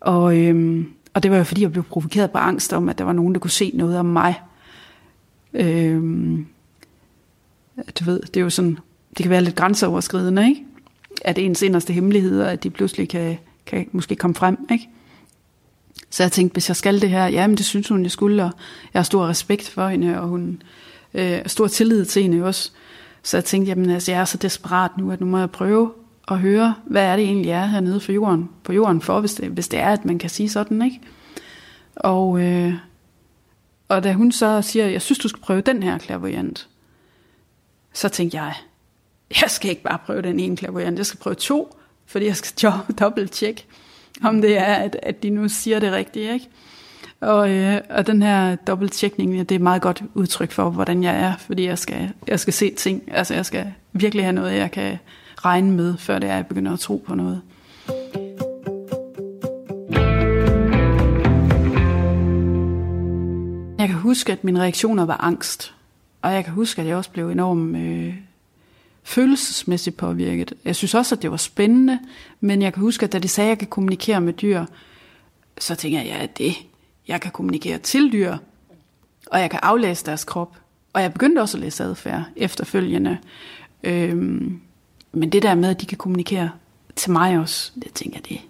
Og, øhm, og det var jo fordi, jeg blev provokeret på angst om, at der var nogen, der kunne se noget om mig. Øhm, du ved, det er jo sådan, det kan være lidt grænseoverskridende, ikke? At ens inderste hemmeligheder, at de pludselig kan, kan måske komme frem, ikke? Så jeg tænkte, hvis jeg skal det her, ja, men det synes hun, jeg skulle, og jeg har stor respekt for hende, og hun øh, stor tillid til hende også. Så jeg tænkte, jamen altså, jeg er så desperat nu, at nu må jeg prøve at høre, hvad er det egentlig er hernede for jorden, på jorden for, hvis det, hvis det er, at man kan sige sådan, ikke? Og, øh, og da hun så siger, jeg synes, du skal prøve den her klavoyant, så tænkte jeg, jeg skal ikke bare prøve den ene klavoyant, jeg skal prøve to, fordi jeg skal [LAUGHS] dobbelt tjekke, om det er, at, at de nu siger det rigtige, ikke? Og, øh, og den her dobbelttjekning, det er meget godt udtryk for, hvordan jeg er, fordi jeg skal, jeg skal se ting, altså jeg skal virkelig have noget, jeg kan regne med, før det er, at jeg begynder at tro på noget. Jeg kan huske, at mine reaktioner var angst. Og jeg kan huske, at jeg også blev enormt øh, følelsesmæssigt påvirket. Jeg synes også, at det var spændende, men jeg kan huske, at da de sagde, at jeg kan kommunikere med dyr, så tænker jeg, ja, det. Jeg kan kommunikere til dyr, og jeg kan aflæse deres krop. Og jeg begyndte også at læse adfærd efterfølgende. Øhm, men det der med, at de kan kommunikere til mig også, det tænker jeg, det,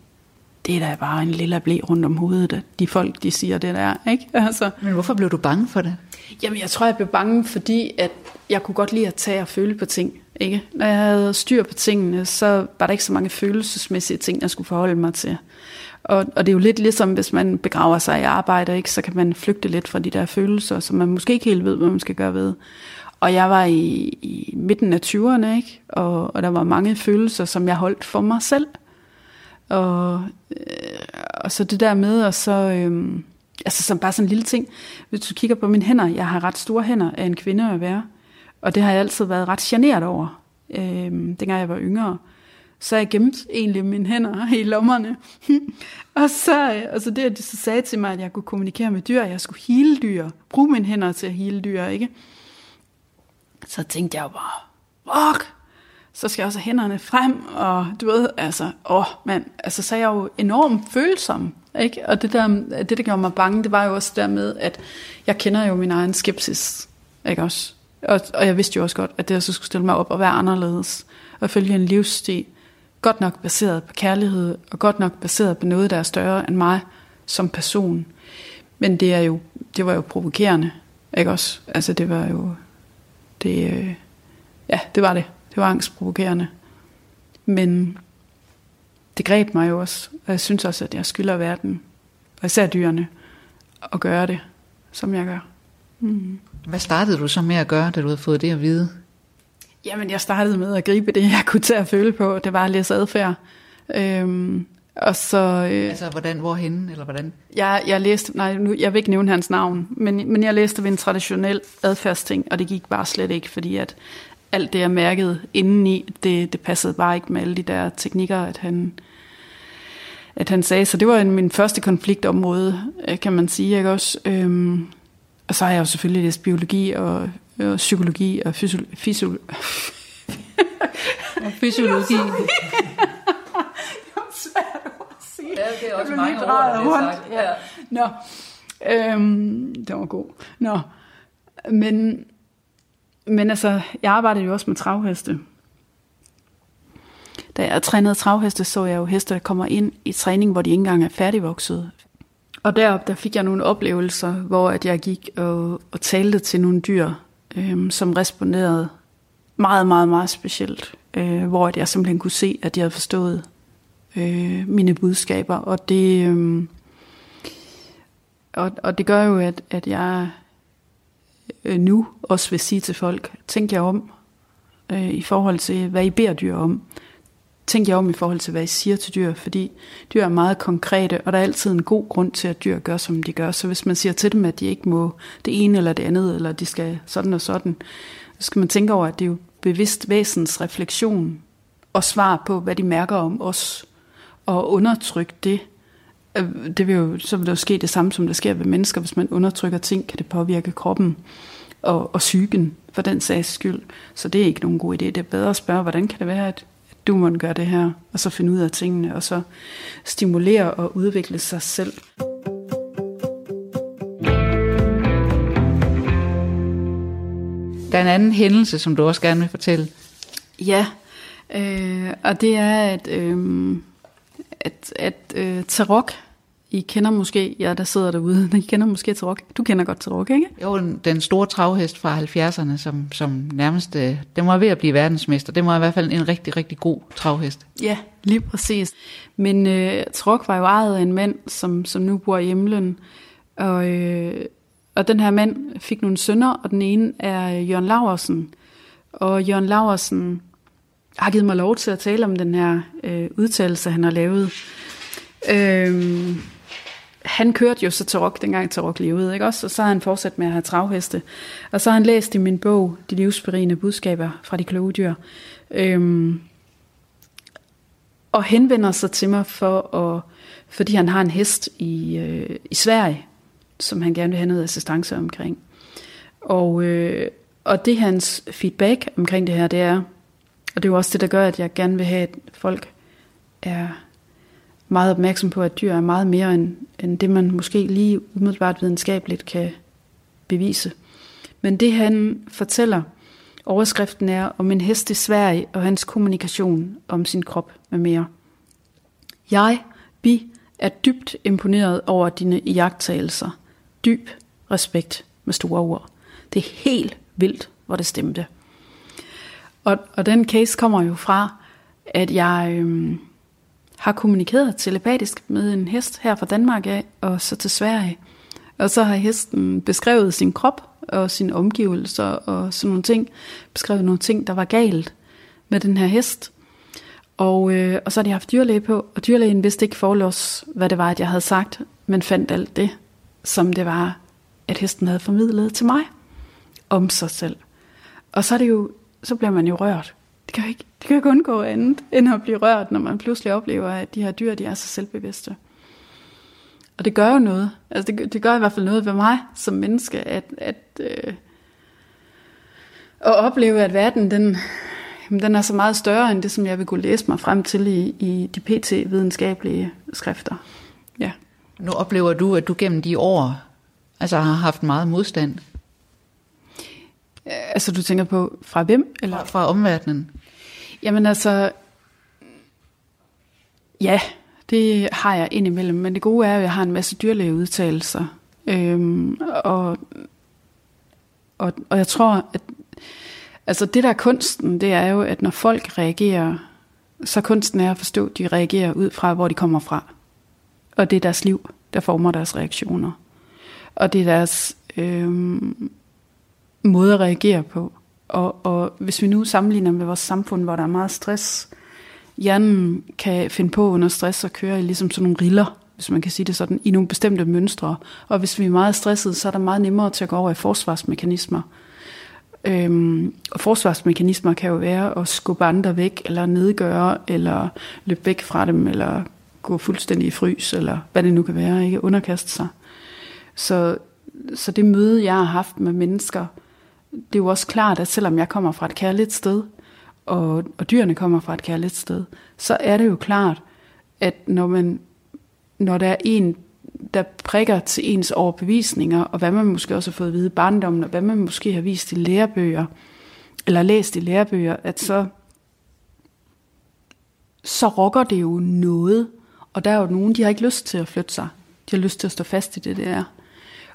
det er da bare en lille blæ rundt om hovedet, de folk, de siger det der, ikke? [LAUGHS] Altså. Men hvorfor blev du bange for det? Jamen, jeg tror, jeg blev bange, fordi at jeg kunne godt lide at tage og føle på ting, ikke? Når jeg havde styr på tingene, så var der ikke så mange følelsesmæssige ting, jeg skulle forholde mig til. Og, og det er jo lidt ligesom, hvis man begraver sig i arbejde, ikke? så kan man flygte lidt fra de der følelser, som man måske ikke helt ved, hvad man skal gøre ved. Og jeg var i, i midten af 20'erne, ikke? Og, og der var mange følelser, som jeg holdt for mig selv. Og, øh, og så det der med, og så, øh, altså som bare sådan en lille ting, hvis du kigger på mine hænder, jeg har ret store hænder af en kvinde at være, og det har jeg altid været ret generet over, øh, dengang jeg var yngre. Så jeg gemte egentlig mine hænder [LAUGHS] i lommerne. [LAUGHS] og, så, øh, det, at de så sagde til mig, at jeg kunne kommunikere med dyr, at jeg skulle hele dyr, bruge mine hænder til at hele dyr, ikke? Så tænkte jeg jo bare, fuck, så skal jeg også have hænderne frem, og du ved, altså, åh, mand, altså, så er jeg jo enormt følsom, ikke? Og det der, det, der gjorde mig bange, det var jo også der med, at jeg kender jo min egen skepsis, ikke også? Og, og jeg vidste jo også godt, at det jeg så skulle stille mig op og være anderledes, og følge en livsstil, godt nok baseret på kærlighed, og godt nok baseret på noget, der er større end mig som person. Men det er jo, det var jo provokerende, ikke også? Altså det var jo, det, øh, ja, det var det. Det var angstprovokerende. Men det greb mig jo også, og jeg synes også, at jeg skylder verden, og især dyrene, at gøre det, som jeg gør. Mm. Hvad startede du så med at gøre, da du havde fået det at vide? Jamen, jeg startede med at gribe det, jeg kunne tage at føle på. Det var at læse adfærd. Øhm, og så... Øh, altså, hvordan, hvorhen, eller hvordan? Jeg, jeg læste, nej, nu, jeg vil ikke nævne hans navn, men, men jeg læste ved en traditionel adfærdsting, og det gik bare slet ikke, fordi at alt det, jeg mærkede indeni, det, det passede bare ikke med alle de der teknikker, at han, at han sagde. Så det var en, min første konfliktområde, øh, kan man sige, ikke også? Øhm, og så har jeg jo selvfølgelig læst biologi og, og psykologi og fysiologi. Fysiol og fysiologi. [LAUGHS] Ja, det er også mange ord, der sagt. Ja. Nå, øhm, det var god. Nå, men, men altså, jeg arbejdede jo også med travheste. Da jeg trænede travheste, så jeg jo heste, der kommer ind i træning, hvor de ikke engang er færdigvoksede. Og derop der fik jeg nogle oplevelser, hvor at jeg gik og, og talte til nogle dyr, øhm, som responderede meget, meget, meget specielt. Øh, hvor at jeg simpelthen kunne se, at de havde forstået øh, mine budskaber. Og det, øh, og, og det gør jo, at, at jeg øh, nu også vil sige til folk, tænk jer om øh, i forhold til, hvad I beder dyr om. Tænk jer om i forhold til, hvad I siger til dyr, fordi dyr er meget konkrete, og der er altid en god grund til, at dyr gør, som de gør. Så hvis man siger til dem, at de ikke må det ene eller det andet, eller de skal sådan og sådan, så skal man tænke over, at det er jo bevidst væsens refleksion og svar på, hvad de mærker om os og undertrykke det, øh, det vil jo, så vil der jo ske det samme, som der sker ved mennesker. Hvis man undertrykker ting, kan det påvirke kroppen og, og psyken for den sags skyld. Så det er ikke nogen god idé. Det er bedre at spørge, hvordan kan det være, at du må gøre det her, og så finde ud af tingene, og så stimulere og udvikle sig selv. Der er en anden hændelse, som du også gerne vil fortælle. Ja, øh, og det er, at øh, at, at øh, Tarok, I kender måske, ja, der sidder derude, [LAUGHS] I kender måske Tarok. Du kender godt Tarok, ikke? Jo, den store travhest fra 70'erne, som, som nærmest, øh, den var ved at blive verdensmester. Det var i hvert fald en rigtig, rigtig god travhest. Ja, lige præcis. Men øh, Tarok var jo ejet af en mand, som, som nu bor i Hjemlen, og, øh, og den her mand fik nogle sønner, og den ene er Jørgen Laversen. Og Jørgen Laversen har givet mig lov til at tale om den her øh, udtalelse, han har lavet. Øh, han kørte jo så til rock, dengang til rock levede, ikke også? Og så har han fortsat med at have travheste. Og så har han læst i min bog, De livsberigende budskaber fra de kloge dyr. Øhm, og henvender sig til mig, for at, fordi han har en hest i, øh, i Sverige, som han gerne vil have noget assistance omkring. Og, øh, og det hans feedback omkring det her, det er, og det er jo også det, der gør, at jeg gerne vil have, at folk er meget opmærksom på, at dyr er meget mere end, end det, man måske lige umiddelbart videnskabeligt kan bevise. Men det han fortæller, overskriften er om en hest i Sverige og hans kommunikation om sin krop med mere. Jeg, Bi, er dybt imponeret over dine iagttagelser. Dyb respekt med store ord. Det er helt vildt, hvor det stemte. Og, og den case kommer jo fra, at jeg øhm, har kommunikeret telepatisk med en hest her fra Danmark af, og så til Sverige. Og så har hesten beskrevet sin krop og sine omgivelser og sådan nogle ting. Beskrevet nogle ting, der var galt med den her hest. Og, øh, og så har de haft dyrlæge på, og dyrlægen vidste ikke forlås, hvad det var, at jeg havde sagt, men fandt alt det, som det var, at hesten havde formidlet til mig om sig selv. Og så er det jo så bliver man jo rørt. Det kan jo ikke, det kan jo ikke undgå andet, end at blive rørt, når man pludselig oplever, at de her dyr, de er så selvbevidste. Og det gør jo noget. Altså det, det gør i hvert fald noget ved mig som menneske, at, at, øh, at opleve, at verden den, jamen, den er så meget større, end det, som jeg vil kunne læse mig frem til i, i de pt-videnskabelige skrifter. Ja. Nu oplever du, at du gennem de år altså har haft meget modstand Altså du tænker på fra hvem? Eller? Fra, fra omverdenen. Jamen altså, ja, det har jeg indimellem, men det gode er jo, at jeg har en masse dyrlægeudtalelser. Øhm, og, og, og jeg tror, at altså det der er kunsten, det er jo, at når folk reagerer, så kunsten er at forstå, at de reagerer ud fra, hvor de kommer fra. Og det er deres liv, der former deres reaktioner. Og det er deres øhm, måde at reagere på, Og, og hvis vi nu sammenligner med vores samfund, hvor der er meget stress, hjernen kan finde på under stress at køre i ligesom sådan nogle riller, hvis man kan sige det sådan, i nogle bestemte mønstre. Og hvis vi er meget stresset, så er der meget nemmere til at gå over i forsvarsmekanismer. Øhm, og forsvarsmekanismer kan jo være at skubbe andre væk, eller nedgøre, eller løbe væk fra dem, eller gå fuldstændig i frys, eller hvad det nu kan være, ikke underkaste sig. Så, så det møde, jeg har haft med mennesker, det er jo også klart, at selvom jeg kommer fra et kærligt sted, og, og dyrene kommer fra et kærligt sted, så er det jo klart, at når, man, når der er en, der prikker til ens overbevisninger, og hvad man måske også har fået at vide i barndommen, og hvad man måske har vist i lærebøger, eller læst i lærebøger, at så, så rokker det jo noget. Og der er jo nogen, de har ikke lyst til at flytte sig. De har lyst til at stå fast i det, det er.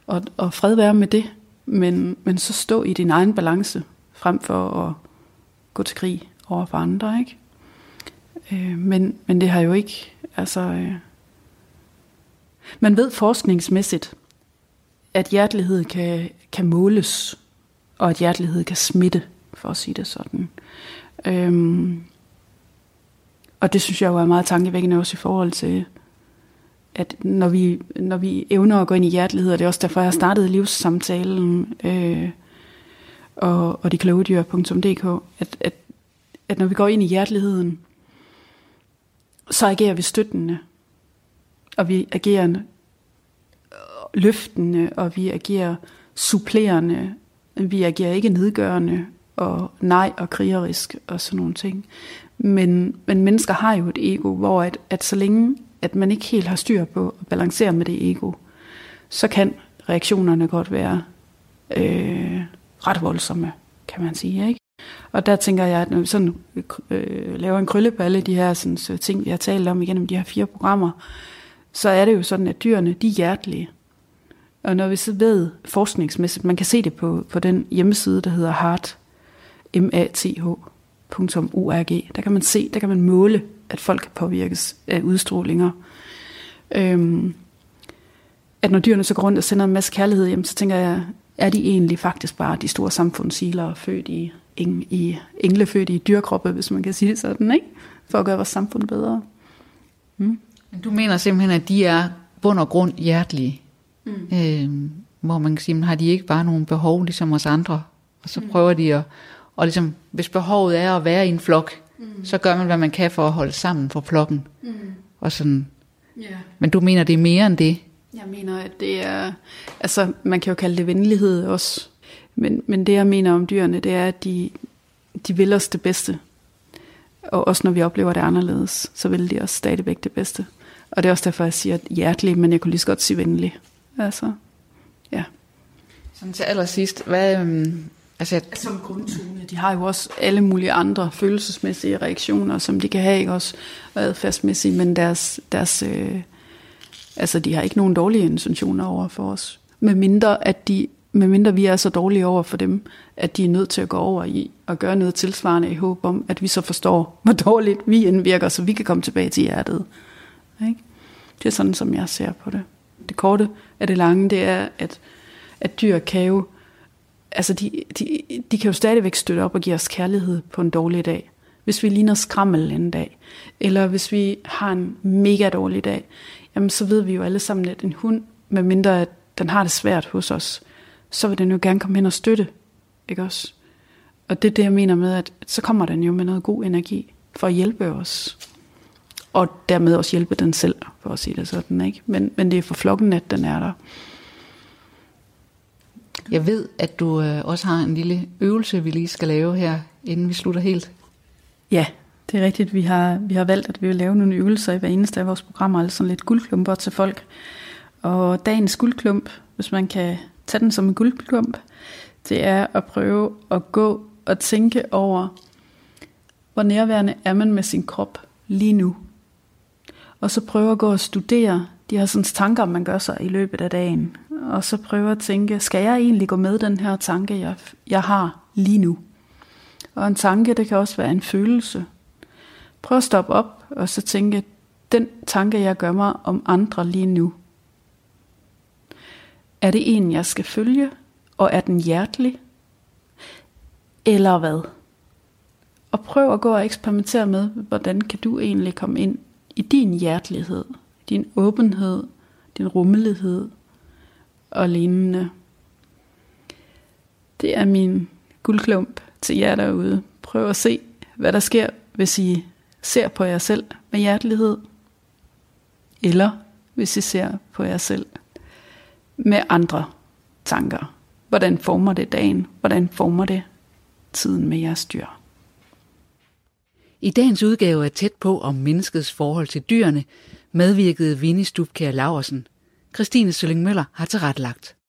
Og, og fred være med det, men, men så stå i din egen balance, frem for at gå til krig over for andre, ikke? Øh, men, men det har jo ikke, altså... Øh, man ved forskningsmæssigt, at hjertelighed kan, kan måles, og at hjertelighed kan smitte, for at sige det sådan. Øhm, og det synes jeg jo er meget tankevækkende også i forhold til, at når vi, når vi evner at gå ind i hjertelighed, og det er også derfor, jeg har startet livssamtalen øh, og, og deklogedyr.dk, at, at, at når vi går ind i hjerteligheden, så agerer vi støttende, og vi agerer løftende, og vi agerer supplerende, vi agerer ikke nedgørende, og nej og krigerisk og sådan nogle ting. Men, men mennesker har jo et ego, hvor at, at så længe at man ikke helt har styr på at balancere med det ego, så kan reaktionerne godt være øh, ret voldsomme, kan man sige. Ikke? Og der tænker jeg, at når vi sådan, øh, laver en krølle på alle de her sådan, så ting, vi har talt om igennem de her fire programmer, så er det jo sådan, at dyrene, de er hjertelige. Og når vi så ved forskningsmæssigt, man kan se det på, på den hjemmeside, der hedder Heart, m a t .org, der kan man se, der kan man måle, at folk kan påvirkes af udstrålinger. Øhm, at når dyrene så går rundt og sender en masse kærlighed hjem, så tænker jeg, er de egentlig faktisk bare de store samfundssiler, født i, i engle født i dyrkroppe, hvis man kan sige det sådan, ikke? for at gøre vores samfund bedre. Mm. Du mener simpelthen, at de er bund og grund hjertelige, mm. øhm, hvor man kan sige, har de ikke bare nogle behov, ligesom os andre, og så mm. prøver de at, og ligesom, hvis behovet er at være i en flok, mm. så gør man, hvad man kan for at holde sammen for flokken. Mm. Og sådan. Yeah. Men du mener, det er mere end det? Jeg mener, at det er, altså man kan jo kalde det venlighed også, men, men det jeg mener om dyrene, det er, at de, de vil os det bedste. Og også når vi oplever det anderledes, så vil de os stadigvæk det bedste. Og det er også derfor, jeg siger hjertelig, men jeg kunne lige så godt sige venlig. Altså, ja. Sådan til allersidst, hvad, øhm, Altså, som grundtone. De har jo også alle mulige andre følelsesmæssige reaktioner, som de kan have, ikke også adfærdsmæssigt, men deres, deres øh, altså, de har ikke nogen dårlige intentioner over for os. Med mindre, at de, med mindre vi er så dårlige over for dem, at de er nødt til at gå over i og gøre noget tilsvarende i håb om, at vi så forstår, hvor dårligt vi indvirker, så vi kan komme tilbage til hjertet. Ikke? Det er sådan, som jeg ser på det. Det korte af det lange, det er, at, at dyr kan jo altså de, de, de kan jo stadigvæk støtte op og give os kærlighed på en dårlig dag. Hvis vi ligner skrammel en dag, eller hvis vi har en mega dårlig dag, jamen så ved vi jo alle sammen, at en hund, med mindre at den har det svært hos os, så vil den jo gerne komme hen og støtte, ikke også? Og det er det, jeg mener med, at så kommer den jo med noget god energi for at hjælpe os. Og dermed også hjælpe den selv, for at sige det sådan, ikke? Men, men det er for flokken, at den er der. Jeg ved, at du øh, også har en lille øvelse, vi lige skal lave her, inden vi slutter helt. Ja, det er rigtigt. Vi har, vi har valgt, at vi vil lave nogle øvelser i hver eneste af vores programmer, altså sådan lidt guldklumper til folk. Og dagens guldklump, hvis man kan tage den som en guldklump, det er at prøve at gå og tænke over, hvor nærværende er man med sin krop lige nu. Og så prøve at gå og studere de her sådan tanker, man gør sig i løbet af dagen og så prøver at tænke, skal jeg egentlig gå med den her tanke, jeg, jeg har lige nu? Og en tanke, det kan også være en følelse. Prøv at stoppe op, og så tænke, den tanke, jeg gør mig om andre lige nu, er det en, jeg skal følge, og er den hjertelig? eller hvad? Og prøv at gå og eksperimentere med, hvordan kan du egentlig komme ind i din hjertelighed, din åbenhed, din rummelighed og lignende. Det er min guldklump til jer derude. Prøv at se, hvad der sker, hvis I ser på jer selv med hjertelighed, eller hvis I ser på jer selv med andre tanker. Hvordan former det dagen? Hvordan former det tiden med jeres dyr? I dagens udgave er Tæt på om menneskets forhold til dyrene medvirkede Vinnie Stubkær Laursen. Christine Sølling Møller har tilrettelagt.